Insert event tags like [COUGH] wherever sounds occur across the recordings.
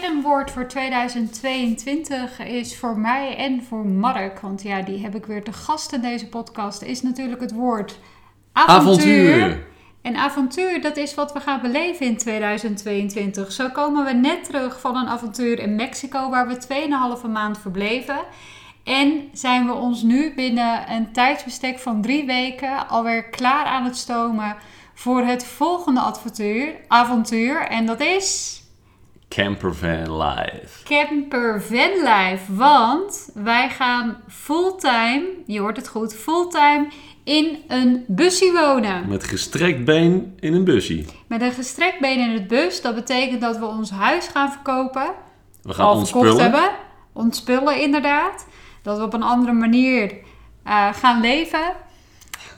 kernwoord voor 2022 is voor mij en voor Mark, want ja, die heb ik weer te gast in deze podcast, is natuurlijk het woord avontuur. Avontuur. En avontuur, dat is wat we gaan beleven in 2022. Zo komen we net terug van een avontuur in Mexico, waar we 2,5 maand verbleven. En zijn we ons nu binnen een tijdsbestek van drie weken alweer klaar aan het stomen voor het volgende avontuur. avontuur en dat is Campervan Live. Camper Vanlife. Want wij gaan fulltime, je hoort het goed, fulltime in een busje wonen. Met gestrekt been in een busje. Met een gestrekt been in het bus. Dat betekent dat we ons huis gaan verkopen. We gaan al ons verkocht spullen. hebben. Ontspullen inderdaad. Dat we op een andere manier eh, gaan leven.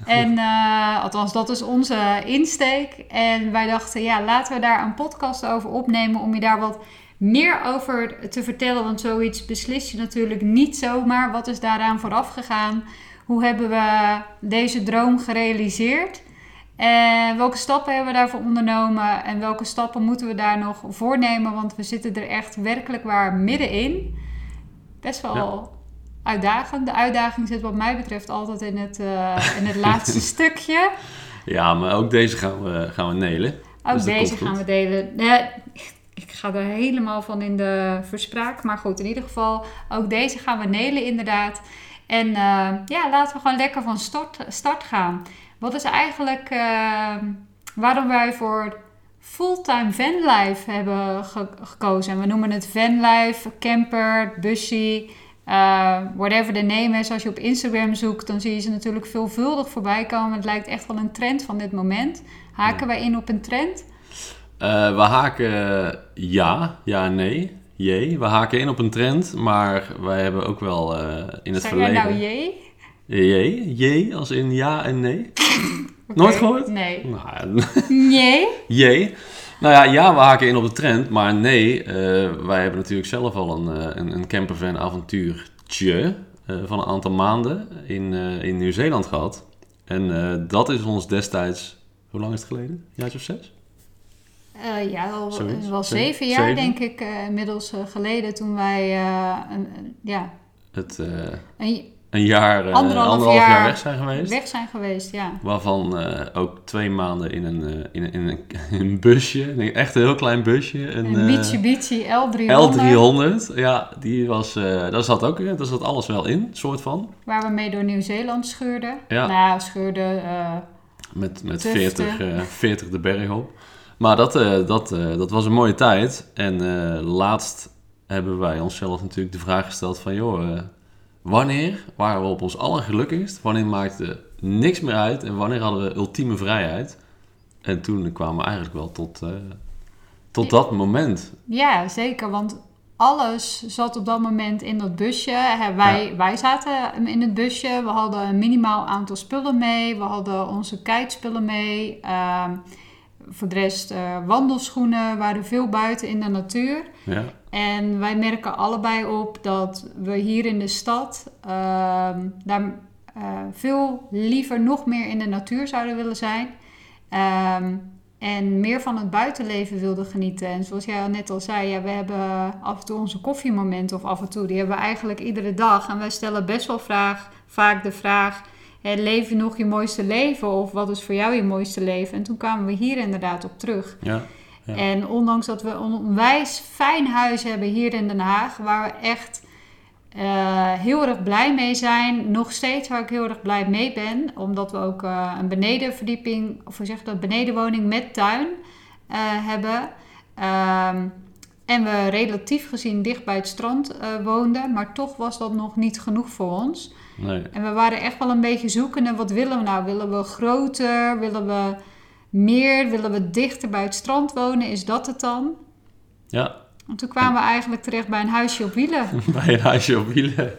En eh, althans, dat is onze insteek. En wij dachten, ja, laten we daar een podcast over opnemen om je daar wat meer over te vertellen. Want zoiets beslis je natuurlijk niet zomaar. Wat is daaraan vooraf gegaan? Hoe hebben we deze droom gerealiseerd? En welke stappen hebben we daarvoor ondernomen? En welke stappen moeten we daar nog voornemen? Want we zitten er echt werkelijk waar middenin. Best wel uitdagend. De uitdaging zit wat mij betreft altijd in het, eh, in het [LAUGHS] laatste stukje. Ja, maar ook deze gaan we, gaan we nelen. Ook Dus deze gaan we delen. Nee, ik ga er helemaal van in de verspraak. Maar goed, in ieder geval, ook deze gaan we nelen inderdaad. En eh, ja, laten we gewoon lekker van start, start gaan. Wat is eigenlijk eh, waarom wij voor fulltime vanlife hebben ge- gekozen? En we noemen het vanlife, camper, busje, eh, whatever de name is. Als je op Instagram zoekt, dan zie je ze natuurlijk veelvuldig voorbij komen. Het lijkt echt wel een trend van dit moment. Haken wij in op een trend? Eh, we haken ja, ja en nee. Jee. We haken in op een trend, maar wij hebben ook wel eh, in het Zeg verleden... jij nou jee? Jee, jee, als in ja en nee. [LAUGHS] Nooit gehoord? Nee. Nou, Nee? jee. [LAUGHS] Nou ja, ja, we haken in op de trend, maar nee, eh, wij hebben natuurlijk zelf al een, eh, een, een campervan avontuurtje eh, van een aantal maanden in, in Nieuw-Zeeland gehad. En dat is ons destijds, hoe lang is het geleden? Een jaartje of zes? Ja, al, Zoiets. wel Zeven? zeven jaar Zeven? denk ik eh, inmiddels geleden toen wij een, ja, Het, een, een jaar, eh, Anderhalf anderhalf jaar, jaar weg zijn geweest. weg zijn geweest. Ja. Waarvan eh, ook twee maanden in een, eh, in een, in een, in [LAUGHS] een busje, een echt een heel klein busje. Een, Een eh, Mitsubishi L300, L300, ja, die was, eh daar zat ook daar zat alles wel in, soort van. waar we mee door Nieuw-Zeeland scheurden. Ja. Nou, scheurden... eh, Met, met Tufte. 40, eh 40 de berg op. Maar dat, eh, dat, eh, dat was een mooie tijd. En eh, laatst hebben wij onszelf natuurlijk de vraag gesteld van... joh, eh, wanneer waren we op ons allergelukkigst? Wanneer maakte niks meer uit? En wanneer hadden we ultieme vrijheid? En toen kwamen we eigenlijk wel tot, eh, tot dat moment. Ja, zeker. Want alles zat op dat moment in dat busje. Wij, wij zaten in het busje. We hadden een minimaal aantal spullen mee. We hadden onze kitespullen mee. Ehm, voor de rest eh, wandelschoenen. Waren veel buiten in de natuur. Ja, En wij merken allebei op dat we hier in de stad ehm, daar eh, veel liever nog meer in de natuur zouden willen zijn. Ehm, en meer van het buitenleven wilden genieten. En zoals jij al net al zei, ja, we hebben af en toe onze koffiemomenten of af en toe. Die hebben we eigenlijk iedere dag. En wij stellen best wel vraag, vaak de vraag, hè, leef je nog je mooiste leven? Of wat is voor jou je mooiste leven? En toen kwamen we hier inderdaad op terug. ja, Ja. En ondanks dat we een onwijs fijn huis hebben hier in Den Haag, waar we echt eh, heel erg blij mee zijn, nog steeds waar ik heel erg blij mee ben, omdat we ook eh, een benedenverdieping, of hoe zeg je dat, benedenwoning met tuin eh, hebben. Ehm, en we relatief gezien dicht bij het strand woonden, maar toch was dat nog niet genoeg voor ons. Nee. En we waren echt wel een beetje zoekende. Wat willen we nou? Willen we groter? Willen we meer? Willen we dichter bij het strand wonen? Is dat het dan? Ja, En toen kwamen we eigenlijk terecht bij een huisje op wielen. [LAUGHS] bij een huisje op wielen.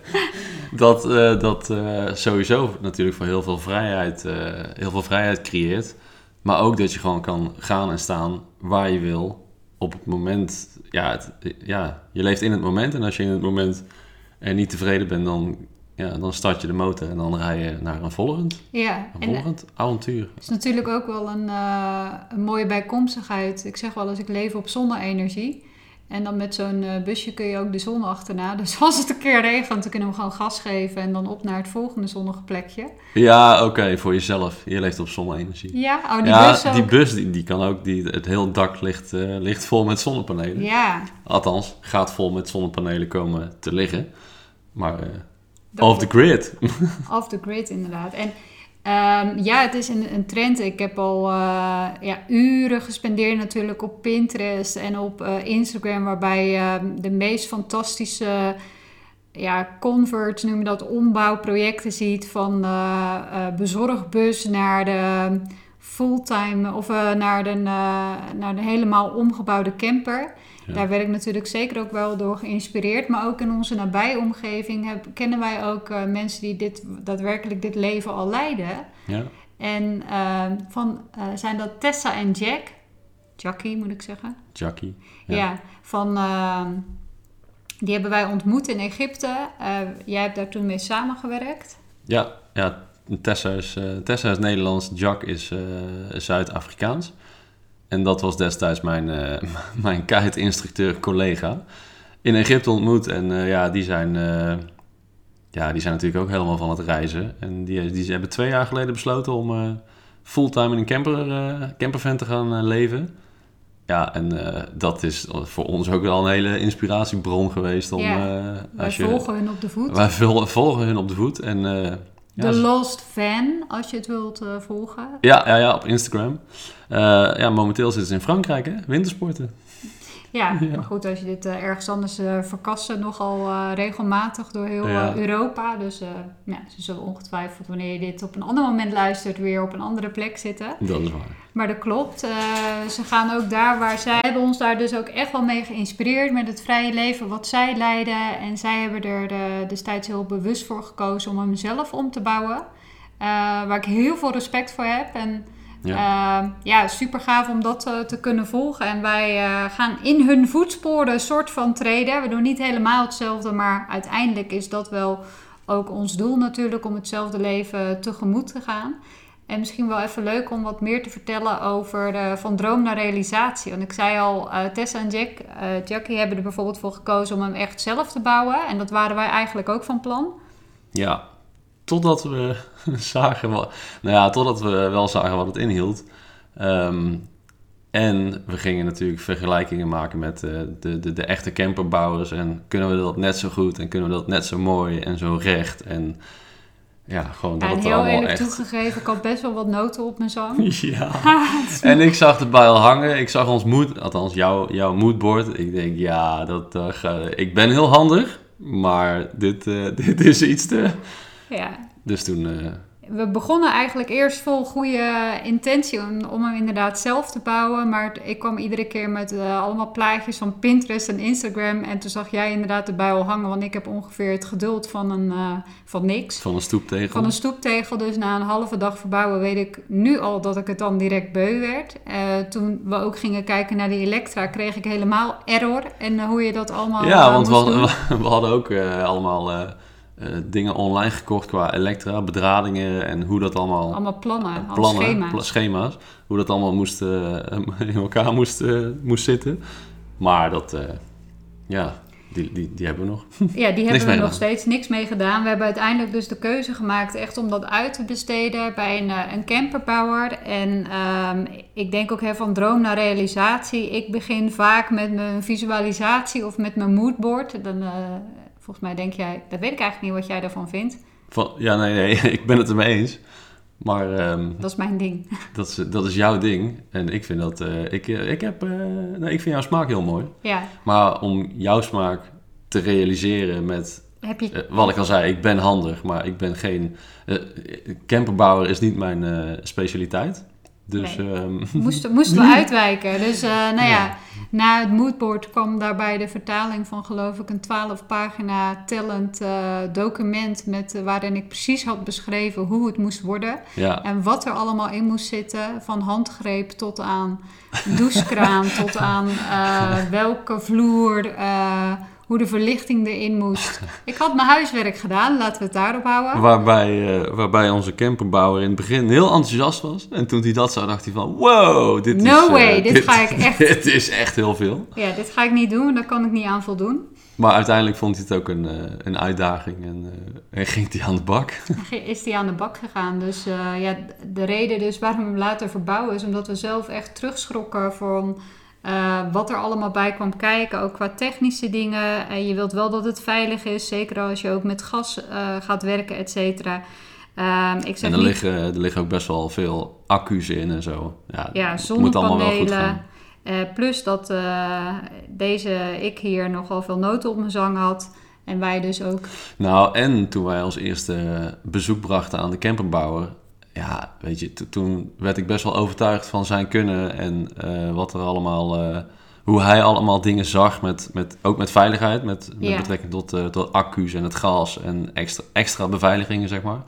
Dat, eh, dat eh, sowieso natuurlijk voor heel veel, vrijheid, eh, heel veel vrijheid creëert. Maar ook dat je gewoon kan gaan en staan waar je wil. Op het moment, ja, het- ja, je leeft in het moment. En als je in het moment er niet tevreden bent, dan, ja, dan start je de motor en dan rij je naar een volgend, Ja, een en volgend avontuur. het is natuurlijk ook wel een, eh, een mooie bijkomstigheid. Ik zeg wel eens, ik leef op zonne-energie. En dan met zo'n eh, busje kun je ook de zon achterna. [LAUGHS] Dus als het een keer regent, dan kunnen we gewoon gas geven en dan op naar het volgende zonnige plekje. Ja, oké, voor jezelf. Je leeft op zonne-energie. Ja, oh, die ja, bus ook. die bus die, die kan ook, die, het hele dak ligt, eh, ligt vol met zonnepanelen. Ja, Althans, gaat vol met zonnepanelen komen te liggen. Maar off the grid. [LAUGHS] Off the grid, inderdaad. En ehm, ja, het is een, een trend. Ik heb al eh, ja, uren gespendeerd natuurlijk op Pinterest en op eh, Instagram, waarbij je de meest fantastische ja, converts, noem je dat, ombouwprojecten ziet. Van eh, bezorgbus naar de fulltime of naar, de, naar de helemaal omgebouwde camper. Ja. Daar werd ik natuurlijk zeker ook wel door geïnspireerd. Maar ook in onze nabije omgeving heb, kennen wij ook eh, mensen die dit, daadwerkelijk dit leven al leiden. Ja, En eh, van, eh, zijn dat Tessa en Jack? Jackie moet ik zeggen. Jackie. Ja, Ja. van, eh, die hebben wij ontmoet in Egypte. Eh, jij hebt daar toen mee samengewerkt. Ja, ja Tessa, is, Tessa is Nederlands, Jack is Zuid-Afrikaans. En dat was destijds mijn, eh [LAUGHS] mijn kite-instructeur collega. In Egypte ontmoet en eh, ja, die zijn, eh, ja, die zijn natuurlijk ook helemaal van het reizen. En die, die hebben twee jaar geleden besloten om fulltime in een camper, campervan te gaan leven. Ja, en dat is voor ons ook wel een hele inspiratiebron geweest. Om, Ja, Wij als je, volgen hun op de voet. wij vol- volgen hun op de voet. En, ze- Lost Fan, als je het wilt eh, volgen. Ja, ja, ja, op Instagram. Eh, ja, momenteel zitten ze in Frankrijk, hè? Wintersporten. Ja, Ja. maar goed, als je dit eh, ergens anders eh verkassen nogal eh, regelmatig door heel Ja. Europa. Dus ja, ze zullen ongetwijfeld wanneer je dit op een ander moment luistert weer op een andere plek zitten. Dat is waar. Maar dat klopt. ze gaan ook daar waar zij hebben ons daar dus ook echt wel mee geïnspireerd met het vrije leven wat zij leiden. En zij hebben er de, destijds heel bewust voor gekozen om hem zelf om te bouwen. Waar ik heel veel respect voor heb. En Ja. ja, ja super gaaf om dat eh, te kunnen volgen. En wij eh, gaan in hun voetsporen een soort van treden. We doen niet helemaal hetzelfde, maar uiteindelijk is dat wel ook ons doel natuurlijk om hetzelfde leven tegemoet te gaan. En misschien wel even leuk om wat meer te vertellen over van droom naar realisatie. Want ik zei al, eh, Tessa en Jack, Jackie hebben er bijvoorbeeld voor gekozen om hem echt zelf te bouwen. En dat waren wij eigenlijk ook van plan. Ja, totdat we [LAUGHS] zagen wat, nou ja, totdat we wel zagen wat het inhield. Ehm, en we gingen natuurlijk vergelijkingen maken met eh, de, de, de echte camperbouwers. En kunnen we dat net zo goed en kunnen we dat net zo mooi en zo recht. En ja, gewoon dat en het heel allemaal eerlijk echt... toegegeven, ik had best wel wat noten op mijn zang. [LAUGHS] Ja. [LAUGHS] En ik zag de bijl hangen. Ik zag ons mood, althans jouw, jouw moodboard. Ik denk, ja, dat, eh, ik ben heel handig. Maar dit, eh, dit is iets te... ja, Dus toen... eh, We begonnen eigenlijk eerst vol goede intentie om, om hem inderdaad zelf te bouwen. Maar ik kwam iedere keer met eh, allemaal plaatjes van Pinterest en Instagram. En toen zag jij inderdaad de bijl hangen. Want ik heb ongeveer het geduld van, een, eh, van niks. van een stoeptegel. Van een stoeptegel. Dus na een halve dag verbouwen weet ik nu al dat ik het dan direct beu werd. Toen we ook gingen kijken naar die Elektra kreeg ik helemaal error. En hoe je dat allemaal ja, want we hadden, [LAUGHS] we hadden ook allemaal eh, dingen online gekocht qua elektra, bedradingen en hoe dat allemaal... Allemaal plannen, plannen, schema's. pla- schema's, hoe dat allemaal moest, eh, [LAUGHS] in elkaar moest, eh, moest zitten. Maar dat, ja, die, die, die hebben we nog. [LAUGHS] Ja, die hebben we nog steeds niks mee gedaan. We hebben uiteindelijk dus de keuze gemaakt echt om dat uit te besteden bij een, een camperbouwer. En ehm, ik denk ook hè, van droom naar realisatie. Ik begin vaak met mijn visualisatie of met mijn moodboard. Dan, volgens mij denk jij, dat weet ik eigenlijk niet wat jij daarvan vindt. Van, ja, nee, nee, [LAUGHS] ik ben het ermee eens. Maar ehm, Dat is mijn ding. [LAUGHS] dat, is, dat is jouw ding. En ik vind dat, eh, ik, eh, ik, heb, nee, ik vind jouw smaak heel mooi. Ja, Maar om jouw smaak te realiseren met heb je... Wat ik al zei, ik ben handig, maar ik ben geen... camperbouwer is niet mijn specialiteit. Dus Nee. ehm, [LAUGHS] Moesten, moesten we [LAUGHS] uitwijken. Dus eh, nou ja, Ja. na het moodboard kwam daarbij de vertaling van geloof ik een 12 pagina tellend eh, document met, eh, waarin ik precies had beschreven hoe het moest worden. ja, En wat er allemaal in moest zitten, van handgreep tot aan douchekraan, [LAUGHS] tot aan welke vloer, hoe de verlichting erin moest. [LAUGHS] ik had mijn huiswerk gedaan, laten we het daarop houden. Waarbij, uh, waarbij onze camperbouwer in het begin heel enthousiast was. En toen hij dat zag, dacht hij van... Wow, dit no is... No way, dit, dit, ga ik echt... [LAUGHS] dit is echt heel veel. Ja, dit ga ik niet doen, daar kan ik niet aan voldoen. Maar uiteindelijk vond hij het ook een, uh, een uitdaging en, en ging hij aan de bak. [LAUGHS] Is hij aan de bak gegaan. Dus uh, ja, de reden dus waarom we hem laten verbouwen is omdat we zelf echt terugschrokken van wat er allemaal bij kwam kijken. Ook qua technische dingen. En je wilt wel dat het veilig is, zeker als je ook met gas gaat werken, et cetera. Um, ik zeg en er, niet... liggen, er liggen ook best wel veel accu's in en zo. Ja, ja zonnepanelen. Uh, plus dat deze ik hier nogal veel noten op mijn zang had. En wij dus ook. Nou, en toen wij als eerste bezoek brachten aan de camperbouwer. Ja, weet je, toen werd ik best wel overtuigd van zijn kunnen en uh, wat er allemaal, hoe hij allemaal dingen zag, met, met, ook met veiligheid, met, met ja. betrekking tot, tot accu's en het gas en extra, extra beveiligingen, zeg maar.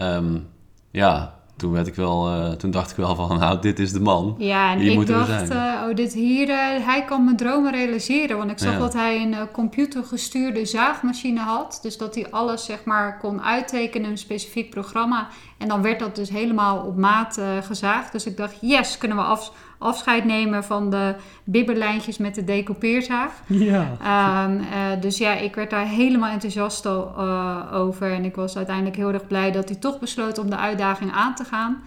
Um, ja, toen, werd ik wel, uh, toen dacht ik wel van, [LAUGHS] nou, dit is de man. Ja, en hier ik dacht, uh, oh, dit hier, uh, hij kan mijn dromen realiseren. Want ik zag ja. dat hij een computergestuurde zaagmachine had. Dus dat hij alles, zeg maar, kon uittekenen in een specifiek programma. En dan werd dat dus helemaal op maat gezaagd. Dus ik dacht, yes, kunnen we af, afscheid nemen van de bibberlijntjes met de decoupeerzaag. Ja. Um, uh, dus ja, ik werd daar helemaal enthousiast uh, over. En ik was uiteindelijk heel erg blij dat hij toch besloot om de uitdaging aan te gaan.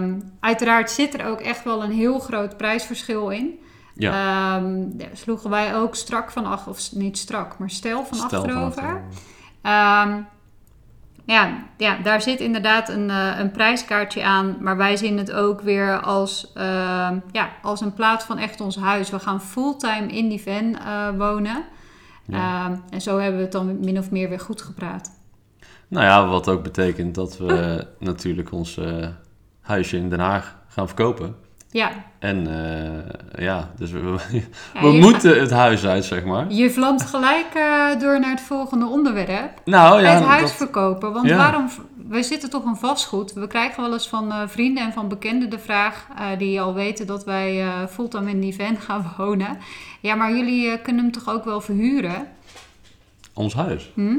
Um, uiteraard zit er ook echt wel een heel groot prijsverschil in. Ja. Um, sloegen wij ook strak van achter, of niet strak, maar stel van stel achterover. Van ja, ja, daar zit inderdaad een, uh, een prijskaartje aan. Maar wij zien het ook weer als, uh, ja, als een plaats van echt ons huis. We gaan fulltime in die van uh, wonen. Ja. Ehm, en zo hebben we het dan min of meer weer goed gepraat. Nou ja, wat ook betekent dat we [LAUGHS] natuurlijk ons eh, huisje in Den Haag gaan verkopen. Ja. En uh, ja, dus we, [LAUGHS] we moeten het huis uit, zeg maar. Je vlamt gelijk uh, door naar het volgende onderwerp. Nou ja. Het huis dat... verkopen. Want ja. waarom... Wij zitten toch in vastgoed. We krijgen wel eens van uh, vrienden en van bekenden de vraag... die al weten dat wij fulltime in die van gaan [LAUGHS] wonen. Ja, maar jullie kunnen hem toch ook wel verhuren? Ons huis? Hm?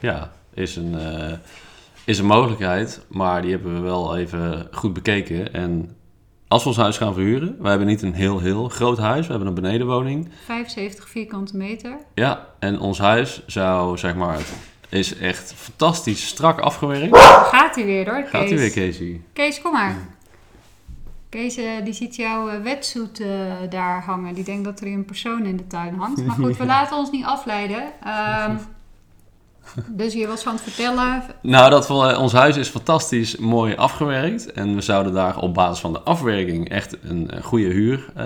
Ja, is een, is een mogelijkheid. Maar die hebben we wel even goed bekeken. En als we ons huis gaan verhuren, wij hebben niet een heel, heel groot huis. We hebben een benedenwoning. 75 vierkante meter. Ja, en ons huis zou, zeg maar, is echt fantastisch strak afgewerkt. Gaat hij weer hoor, Kees. Gaat hij weer, Casey. Kees, kom maar. Kees, uh, die ziet jouw uh, wetsuit uh, daar hangen. Die denkt dat er een persoon in de tuin hangt. Maar goed, we [LAUGHS] laten ons niet afleiden. Um, Dus je was van het vertellen. Nou, dat ons huis is fantastisch mooi afgewerkt. En we zouden daar op basis van de afwerking echt een, goede huur, uh,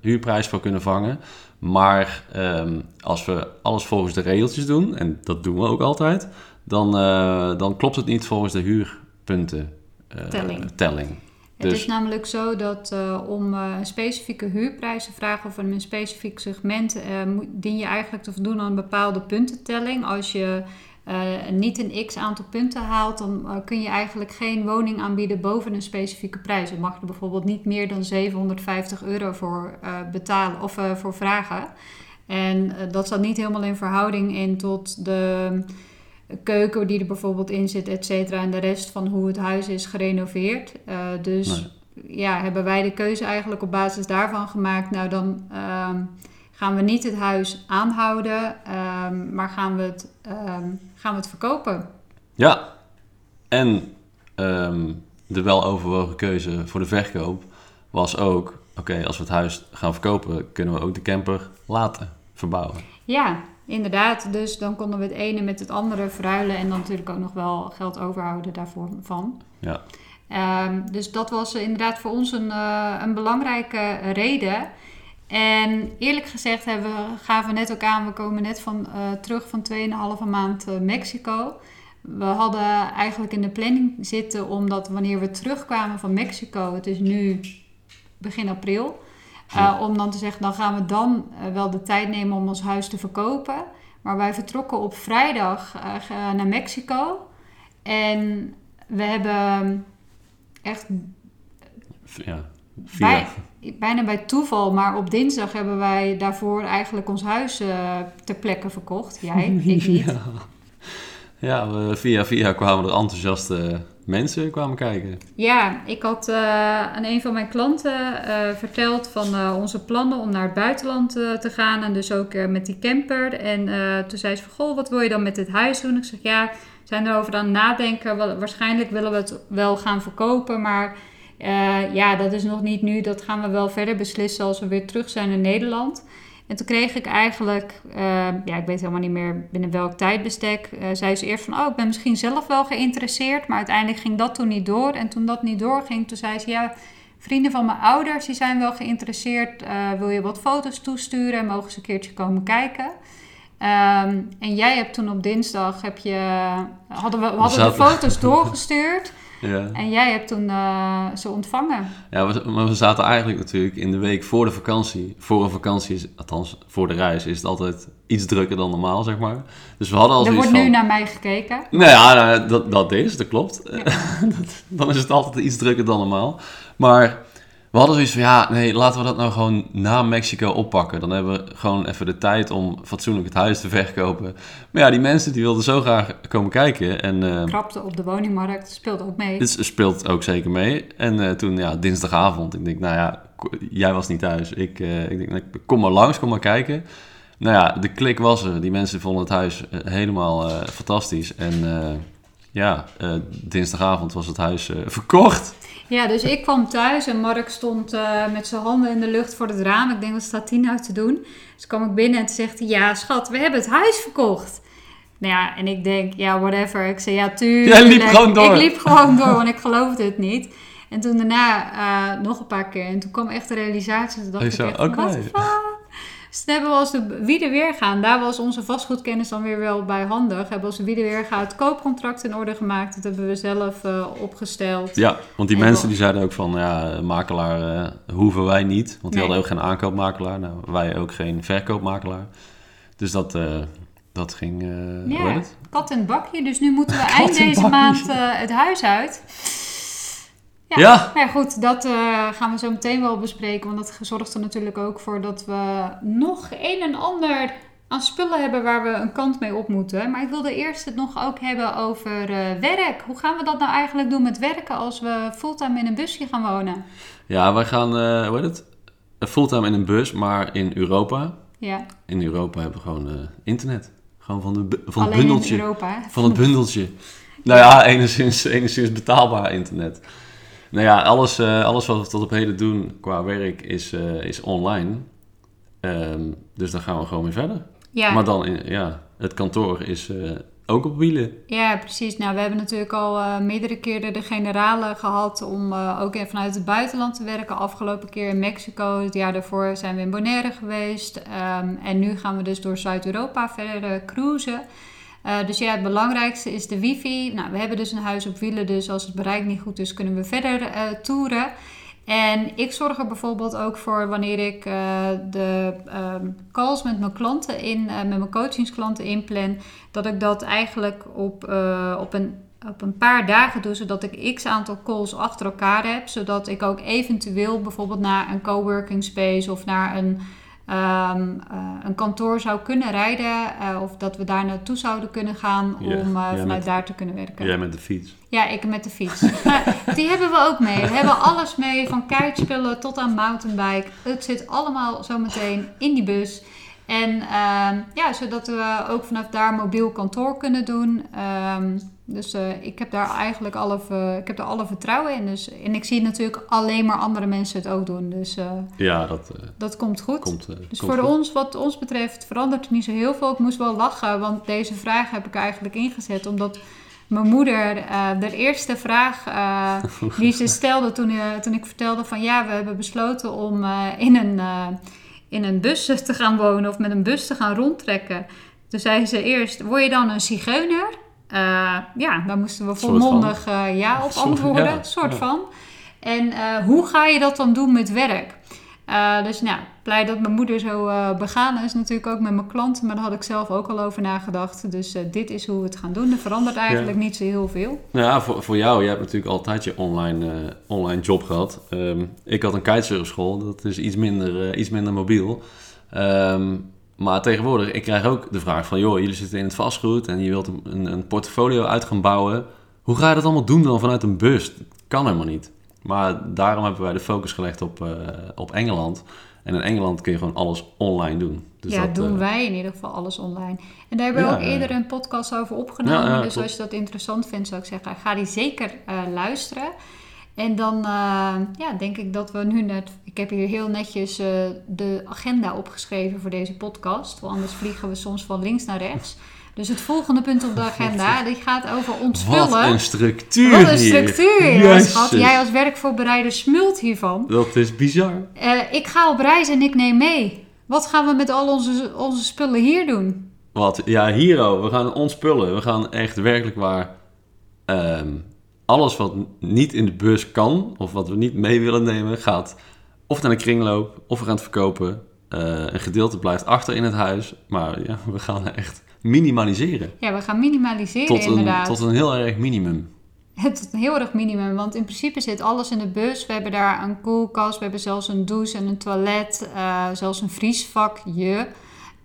huurprijs voor kunnen vangen. Maar um, als we alles volgens de regeltjes doen, en dat doen we ook altijd, dan, uh, dan klopt het niet volgens de huurpunten uh, telling. telling. Het dus... is namelijk zo dat uh, om uh, een specifieke huurprijs te vragen of een specifiek segment, uh, dien je eigenlijk te voldoen aan een bepaalde puntentelling. Als je niet een x aantal punten haalt, dan kun je eigenlijk geen woning aanbieden boven een specifieke prijs. Je mag er bijvoorbeeld niet meer dan 750 euro voor betalen of voor vragen. En dat staat niet helemaal in verhouding in tot de keuken die er bijvoorbeeld in zit, et cetera. En de rest van hoe het huis is gerenoveerd. Uh, dus ja, hebben wij de keuze eigenlijk op basis daarvan gemaakt. Nou, dan um, gaan we niet het huis aanhouden, um, maar gaan we, het, um, gaan we het verkopen. Ja, en de weloverwogen keuze voor de verkoop was ook... Oké, als we het huis gaan verkopen, kunnen we ook de camper laten verbouwen. Ja, Inderdaad, dus dan konden we het ene met het andere verruilen en dan natuurlijk ook nog wel geld overhouden daarvoor van. Ja. Um, dus dat was inderdaad voor ons een, uh, een belangrijke reden. En eerlijk gezegd hebben we, gaven we net ook aan, we komen net van, uh, terug van 2,5 maand uh, Mexico. We hadden eigenlijk in de planning zitten omdat wanneer we terugkwamen van Mexico, het is nu begin april, uh, om dan te zeggen, dan gaan we dan uh, wel de tijd nemen om ons huis te verkopen. Maar wij vertrokken op vrijdag uh, naar Mexico. En we hebben echt... Ja, bij, bijna bij toeval, maar op dinsdag hebben wij daarvoor eigenlijk ons huis eh, ter plekke verkocht. Jij, ik [LAUGHS] niet. Ja, ja via via kwamen er enthousiaste mensen kwamen kijken. Ja, ik had eh, aan een van mijn klanten eh, verteld van eh, onze plannen om naar het buitenland te gaan. En dus ook met die camper. En toen zei ze goh, wat wil je dan met dit huis doen? Ik zeg, ja, zijn erover aan het nadenken. Wa- Waarschijnlijk willen we het wel gaan verkopen, maar ja, dat is nog niet nu. Dat gaan we wel verder beslissen als we weer terug zijn in Nederland. En toen kreeg ik eigenlijk, eh, ja, ik weet helemaal niet meer binnen welk tijdbestek, eh, zei ze eerst van, oh, ik ben misschien zelf wel geïnteresseerd, maar uiteindelijk ging dat toen niet door. En toen dat niet doorging, toen zei ze, ja, vrienden van mijn ouders, die zijn wel geïnteresseerd, Eh, wil je wat foto's toesturen en mogen ze een keertje komen kijken? Ehm, en jij hebt toen op dinsdag, heb je, hadden we, we hadden de foto's doorgestuurd Ja. en jij hebt toen eh, ze ontvangen. Ja, we, maar we zaten eigenlijk natuurlijk in de week voor de vakantie. Voor een vakantie, is, althans voor de reis, is het altijd iets drukker dan normaal, zeg maar. Dus we hadden al Er wordt nu naar mij gekeken. Nou ja, nou, dat, dat is, dat klopt. [LAUGHS] Dan is het altijd iets drukker dan normaal. Maar we hadden zoiets van, ja, nee, laten we dat nou gewoon na Mexico oppakken. Dan hebben we gewoon even de tijd om fatsoenlijk het huis te [LAUGHS] verkopen. Maar ja, die mensen die wilden zo graag komen kijken. En eh, Krapte op de woningmarkt, speelde ook mee. dit speelt ook zeker mee. En eh, toen, ja, dinsdagavond, ik denk, nou ja, jij was niet thuis. Ik, eh, ik denk, nou, kom maar langs, kom maar kijken. Nou ja, de klik was er. Die mensen vonden het huis helemaal fantastisch. En ja, eh, dinsdagavond was het huis eh, verkocht. Ja, dus ik kwam thuis en Mark stond eh, met zijn handen in de lucht voor het raam. Ik denk, wat staat die nou te doen? Dus kwam ik binnen en zegt hij, ja schat, we hebben het huis verkocht. Nou ja, en ik denk, ja, whatever. Ik zei, ja, tuurlijk. Jij liep gewoon door. Ik liep gewoon door, want ik geloofde het niet. En toen daarna nog een paar keer. En toen kwam echt de realisatie. Toen dacht Ik ik zo, echt. Dus hebben we als de wie er weer gaan. Daar was onze vastgoedkennis dan weer wel bij handig. Hebben we als de wie er weer gaan het koopcontract in orde gemaakt. Dat hebben we zelf eh, opgesteld. Ja, want die En mensen die zeiden ook van, ja, makelaar eh, hoeven wij niet. Want die Nee. hadden ook geen aankoopmakelaar. Nou, wij ook geen verkoopmakelaar. Dus dat, eh, dat ging, hoe Ja, kat en bakje. Dus nu moeten we [LAUGHS] eind deze maand het huis uit. Ja. Ja. Maar ja, goed, dat eh, gaan we zo meteen wel bespreken. Want dat zorgt er natuurlijk ook voor dat we nog een en ander aan spullen hebben waar we een kant mee op moeten. Maar ik wilde eerst het nog ook hebben over eh, werk. Hoe gaan we dat nou eigenlijk doen met werken als we fulltime in een busje gaan wonen? Ja, wij gaan, eh hoe heet het? Fulltime in een bus, maar in Europa. Ja, In Europa hebben we gewoon eh, internet. Gewoon van, de, bu- van het alleen bundeltje. in Europa. Van het bundeltje. [LAUGHS] Nou ja, enigszins, enigszins betaalbaar internet. Nou ja, alles, eh, alles wat we tot op heden doen qua werk is, eh, is online. Ehm, dus daar gaan we gewoon weer verder. Ja. Maar dan, in, ja, het kantoor is eh, ook op wielen. Ja, precies. Nou, we hebben natuurlijk al meerdere keren de generale gehad om ook vanuit het buitenland te werken. Afgelopen keer in Mexico, het jaar daarvoor zijn we in Bonaire geweest. Ehm, en nu gaan we dus door Zuid-Europa verder cruisen. Eh, dus ja, het belangrijkste is de wifi. Nou, we hebben dus een huis op wielen, dus als het bereik niet goed is, kunnen we verder eh, toeren. En ik zorg er bijvoorbeeld ook voor wanneer ik eh, de ehm, calls met mijn klanten in, met mijn coachingsklanten inplan, dat ik dat eigenlijk op, op, een, op een paar dagen doe, zodat ik x aantal calls achter elkaar heb, zodat ik ook eventueel bijvoorbeeld naar een coworking space of naar een, ehm, eh, een kantoor zou kunnen rijden, eh, of dat we daar naartoe zouden kunnen gaan Ja, om eh, vanuit met- daar te kunnen werken. Jij met de fiets. Ja, ik met de fiets. [LAUGHS] Die hebben we ook mee. We hebben alles mee, van kitespullen tot aan mountainbike. Het zit allemaal zometeen in die bus. En ehm, ja, zodat we ook vanaf daar mobiel kantoor kunnen doen. Ehm, dus eh, ik heb daar eigenlijk alle, ik heb daar alle vertrouwen in. Dus, en ik zie natuurlijk alleen maar andere mensen het ook doen. Dus eh, Ja, dat eh, dat komt goed. komt, Dus komt voor goed. ons, wat ons betreft, verandert er niet zo heel veel. Ik moest wel lachen, want deze vraag heb ik eigenlijk ingezet. Omdat mijn moeder, de eerste vraag die ze [LAUGHS] stelde toen, toen ik vertelde van... Ja, we hebben besloten om in, een, in een bus te gaan wonen of met een bus te gaan rondtrekken. Toen zei ze eerst, word je dan een zigeuner? Eh, ja, daar moesten we volmondig eh, ja op antwoorden. soort van. En eh, hoe ga je dat dan doen met werk? Eh, dus nou, blij dat mijn moeder zo eh, begaan is natuurlijk ook met mijn klanten. Maar daar had ik zelf ook al over nagedacht. Dus eh, dit is hoe we het gaan doen. Er verandert eigenlijk niet zo heel veel. Nou ja, voor, voor jou, je hebt natuurlijk altijd je online, online job gehad. Ehm, ik had een kitesurfschool, dat is iets minder, iets minder mobiel. Ehm, maar tegenwoordig, ik krijg ook de vraag van... joh, jullie zitten in het vastgoed en je wilt een, een, een portfolio uit gaan bouwen. Hoe ga je dat allemaal doen dan vanuit een bus? Dat kan helemaal niet. Maar daarom hebben wij de focus gelegd op, eh, op Engeland. En in Engeland kun je gewoon alles online doen. Dus ja, dat, doen eh, wij in ieder geval alles online. En daar hebben we Ja, ook eerder een podcast over opgenomen. Ja, ja, dus als je dat interessant vindt, zou ik zeggen, ga die zeker eh, luisteren. En dan ja, denk ik dat we nu net... Ik heb hier heel netjes de agenda opgeschreven voor deze podcast. Want anders vliegen we soms van links naar rechts. Dus het volgende punt op de [LAUGHS] agenda, die gaat over ontspullen. Wat een structuur Wat een hier. structuur, ja, Jezus. schat. Jij als werkvoorbereider smult hiervan. Dat is bizar. Eh, ik ga op reis en ik neem mee. Wat gaan we met al onze, onze spullen hier doen? Wat? Ja, Hero. We gaan ontspullen. We gaan echt werkelijk waar... ehm, alles wat niet in de bus kan, of wat we niet mee willen nemen, gaat of naar de kringloop, of we gaan het verkopen. Eh, een gedeelte blijft achter in het huis. Maar ja, [LAUGHS] we gaan echt minimaliseren. Ja, we gaan minimaliseren Tot een, inderdaad. tot een heel erg minimum. [LAUGHS] Een heel erg minimum, want in principe zit alles in de bus. We hebben daar een koelkast, we hebben zelfs een douche en een toilet, eh, zelfs een vriesvakje.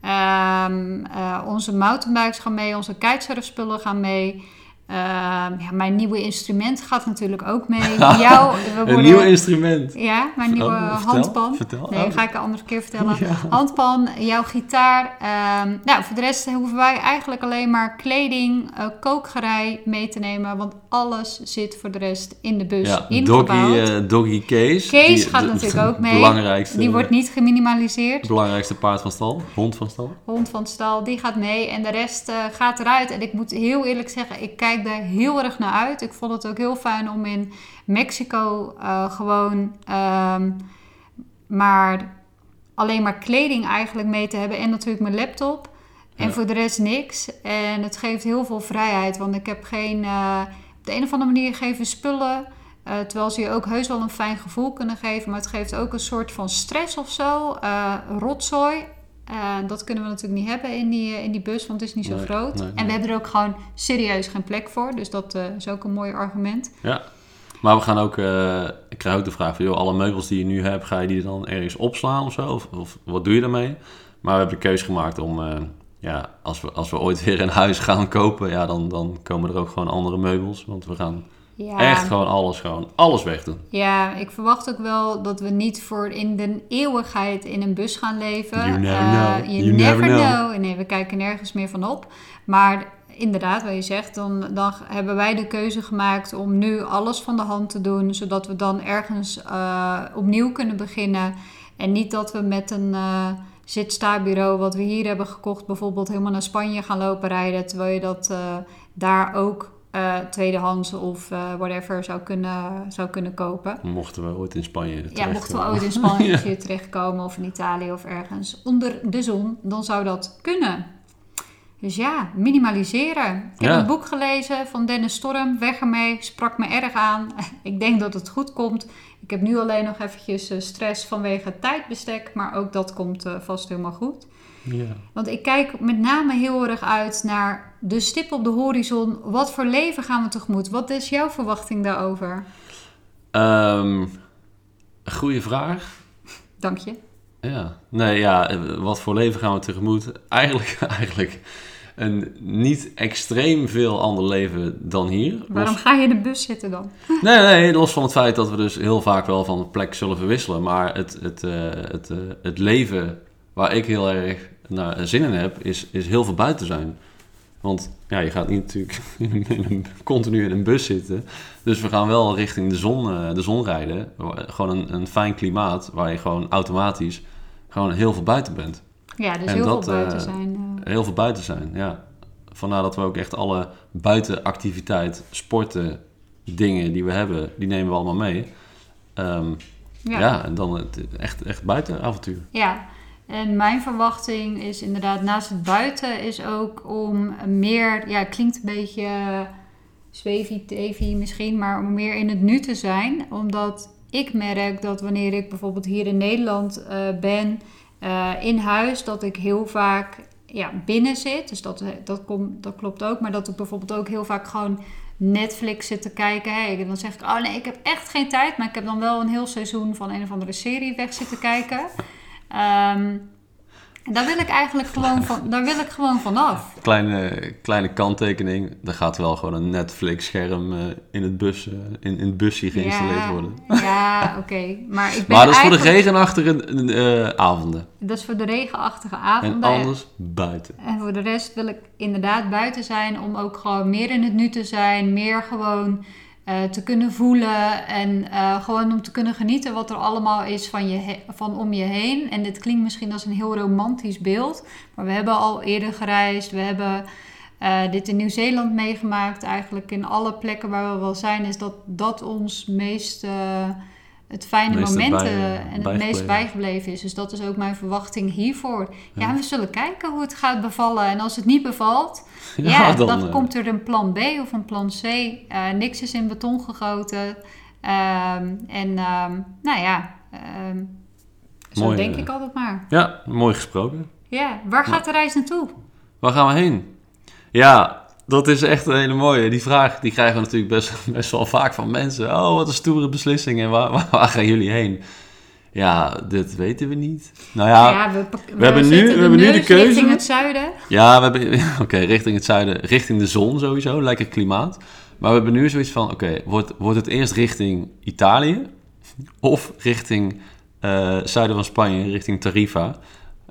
Eh, onze mountainbikes gaan mee, onze kitesurfspullen gaan mee. Ehm, ja, mijn nieuwe instrument gaat natuurlijk ook mee. [LAUGHS] Jouw, we Een worden- nieuw instrument. Ja, mijn nieuwe vertel, handpan. vertel. Nee, Oh. ga ik een andere keer vertellen. [LAUGHS] Ja. Handpan, jouw gitaar. ehm, nou, voor de rest hoeven wij eigenlijk alleen maar kleding, kookgerei mee te nemen. Want alles zit voor de rest in de bus Ja, ingebouwd. doggy, eh, doggy Kees. Kees gaat de- natuurlijk ook mee. Belangrijkste, Die wordt niet geminimaliseerd. belangrijkste paard van stal. Hond van stal. Hond van stal, die gaat mee. En de rest eh, gaat eruit. En ik moet heel eerlijk zeggen, ik kijk daar heel erg naar uit. Ik vond het ook heel fijn om in Mexico eh, gewoon ehm, maar alleen maar kleding eigenlijk mee te hebben. En natuurlijk mijn laptop. En Ja. voor de rest niks. En het geeft heel veel vrijheid. Want ik heb geen... eh, op de een of andere manier geven spullen... eh, terwijl ze je ook heus wel een fijn gevoel kunnen geven. Maar het geeft ook een soort van stress of zo. rotzooi. Eh, dat kunnen we natuurlijk niet hebben in die, eh, in die bus, want het is niet zo Nee, groot. nee, En we hebben er ook gewoon serieus geen plek voor. Dus dat eh, is ook een mooi argument. Ja. Maar we gaan ook, ik krijg ook de vraag van, joh, alle meubels die je nu hebt, ga je die dan ergens opslaan of zo? Of, of wat doe je daarmee? Maar we hebben de keuze gemaakt om, ja, als we, als we ooit [LAUGHS] weer een huis gaan kopen, ja, dan, dan komen er ook gewoon andere meubels. Want we gaan Ja, echt gewoon alles, gewoon alles wegdoen. ja, ik verwacht ook wel dat we niet voor in de eeuwigheid in een bus gaan leven. You never Eh, know. you, You never, never know. know. Nee, we kijken nergens meer van op. Maar inderdaad, wat je zegt, dan, dan hebben wij de keuze gemaakt om nu alles van de hand te doen. Zodat we dan ergens eh, opnieuw kunnen beginnen. En niet dat we met een eh zit-sta-bureau wat we hier hebben gekocht, bijvoorbeeld helemaal naar Spanje gaan lopen rijden. Terwijl je dat daar ook eh, tweedehands of eh, whatever zou kunnen, zou kunnen kopen. Mochten we ooit in Spanje Ja, terechtkomen. mochten we ooit in Spanje [LAUGHS] Ja. terechtkomen of in Italië of ergens onder de zon, dan zou dat kunnen. Dus ja, minimaliseren. Ik heb Ja. een boek gelezen van Dennis Storm, Weg ermee, sprak me erg aan. [LAUGHS] Ik denk dat het goed komt. Ik heb nu alleen nog eventjes eh, stress vanwege het tijdbestek, maar ook dat komt vast helemaal goed. Ja. Want ik kijk met name heel erg uit naar de stip op de horizon. Wat voor leven gaan we tegemoet? Wat is jouw verwachting daarover? Ehm, goeie vraag. Dank je. Ja, nee, ja, wat voor leven gaan we tegemoet? Eigenlijk, [LAUGHS] eigenlijk een niet extreem veel ander leven dan hier. Waarom Los- ga je in de bus zitten dan? [LAUGHS] Nee, nee, los van het feit dat we dus heel vaak wel van plek zullen verwisselen. Maar het, het, eh, het, eh, het leven waar ik heel erg naar zin in heb, is, is heel veel buiten zijn. Want ja, je gaat niet natuurlijk in [LAUGHS] een, in een- continu in een bus zitten. Dus we gaan wel richting de zon, eh, de zon rijden. Gewoon een, een fijn klimaat waar je gewoon automatisch gewoon heel veel buiten bent. Ja, dus En heel dat, veel buiten eh, zijn. eh. Heel veel buiten zijn, ja. Vandaar dat we ook echt alle buitenactiviteit, sporten, dingen die we hebben, die nemen we allemaal mee. Ehm, ja. ja. en dan het echt, echt buitenavontuur. ja. En mijn verwachting is inderdaad naast het buiten is ook om meer, ja, klinkt een beetje tevy misschien, maar om meer in het nu te zijn. Omdat ik merk dat wanneer ik bijvoorbeeld hier in Nederland eh, ben, eh, in huis, dat ik heel vaak ja, binnen zit. Dus dat, dat, komt, dat klopt ook. Maar dat ik bijvoorbeeld ook heel vaak gewoon Netflix zit te kijken. En dan zeg ik, oh nee, ik heb echt geen tijd. Maar ik heb dan wel een heel seizoen van een of andere serie weg zitten kijken. Ehm, daar wil ik eigenlijk gewoon van, daar wil ik gewoon vanaf. Kleine, kleine kanttekening. Er gaat wel gewoon een Netflix-scherm uh, in, het bus, uh, in, in het busje geïnstalleerd ja, worden. Ja, oké. Maar, ik ben maar dat is voor de regenachtige uh, avonden. Dat is voor de regenachtige En avonden. anders buiten. En voor de rest wil ik inderdaad buiten zijn om ook gewoon meer in het nu te zijn. Meer gewoon eh, te kunnen voelen en eh, gewoon om te kunnen genieten wat er allemaal is van, je van om je heen. En dit klinkt misschien als een heel romantisch beeld, maar we hebben al eerder gereisd. We hebben eh, dit in Nieuw-Zeeland meegemaakt. Eigenlijk in alle plekken waar we wel zijn, is dat dat ons meest... eh, het fijne momenten bij- en het bijgebleven. meest bijgebleven is. Dus dat is ook mijn verwachting hiervoor. Ja, Ja. we zullen kijken hoe het gaat bevallen. En als het niet bevalt, [LAUGHS] ja, Ja, dan, dan, eh, komt er een plan B of een plan C. Eh, niks is in beton gegoten. Ehm, en ehm, nou ja, ehm, zo Mooi, denk eh. ik altijd maar. Ja, mooi gesproken. Ja, waar gaat de reis naartoe? Waar gaan we heen? Ja, dat is echt een hele mooie. Die vraag die krijgen we natuurlijk best, [LAUGHS] best wel vaak van mensen. Oh, wat een stoere beslissing en waar, [LAUGHS] waar, waar gaan jullie heen? Ja, dit weten we niet. Nou ja, ja, ja, we, we, hebben nu- we hebben nu de keuze. richting het zuiden. we hebben... [LAUGHS] Oké, richting het zuiden, richting de zon sowieso, lekker klimaat. Maar we hebben nu zoiets van, oké, wordt, wordt het eerst richting Italië? Of richting eh, zuiden van Spanje, richting Tarifa?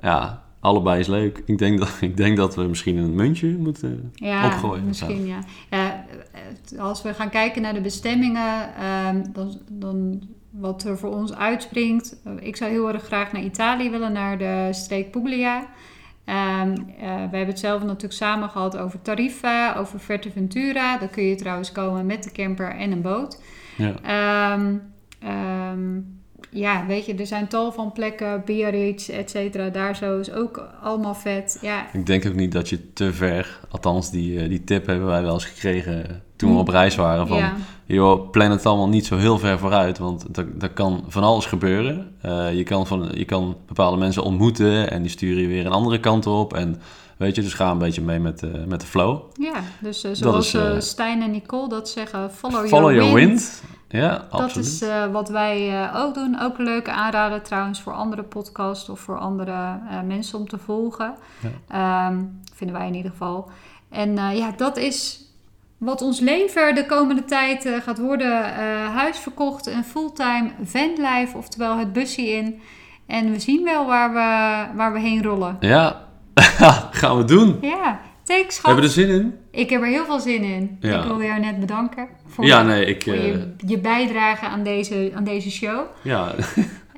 Ja, allebei is leuk. Ik denk dat, ik denk dat we misschien een muntje moeten Ja, opgooien. misschien ja. ja. eh, Als we gaan kijken naar de bestemmingen, ehm, dan, dan wat er voor ons uitspringt. Ik zou heel erg graag naar Italië willen, naar de streek Puglia. Ehm, eh, we hebben het zelf natuurlijk samen gehad over Tarifa, over Fuerteventura. Daar kun je trouwens komen met de camper en een boot. Ja. Ehm, ja, weet je, er zijn tal van plekken, Biarritz, et cetera. Daar zo is ook allemaal vet. Ja, Ik denk ook niet dat je te ver, althans die, eh, die tip hebben wij wel eens gekregen toen we op reis waren. Van, ja. joh, plan het allemaal niet zo heel ver vooruit, want er, er kan van alles gebeuren. Eh, je, kan van, je kan bepaalde mensen ontmoeten en die sturen je weer een andere kant op. En weet je, dus ga een beetje mee met, de met de flow. Ja, dus eh, zoals is, eh, eh, Stijn en Nicole dat zeggen, follow, Follow your, your wind. Ja, Dat absoluut. is eh, wat wij eh, ook doen. Ook een leuke aanrader trouwens voor andere podcasts of voor andere eh, mensen om te volgen. Ehm, vinden wij in ieder geval. En ja, dat is wat ons leven de komende tijd gaat worden. Huis verkocht, een fulltime vanlife, oftewel het busje in. En we zien wel waar we, waar we heen rollen. Ja, [LAUGHS] gaan we doen. Ja, schat. hebben er zin in. Ik heb er heel veel zin in. Ja. Ik wilde jou net bedanken voor, Ja, nee, ik... voor eh, je, je bijdrage aan deze, aan deze show. ja,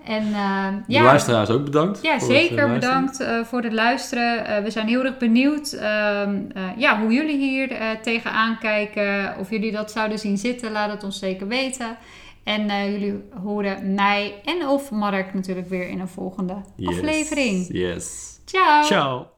En eh, [LAUGHS] de ja, luisteraars ook bedankt. ja, het, eh, zeker bedankt voor het luisteren. We zijn heel erg benieuwd ehm, eh, ja, hoe jullie hier tegenaan kijken. Of jullie dat zouden zien zitten, laat het ons zeker weten. En jullie horen mij en of Mark natuurlijk weer in een volgende Yes, aflevering. Yes. Ciao! Ciao.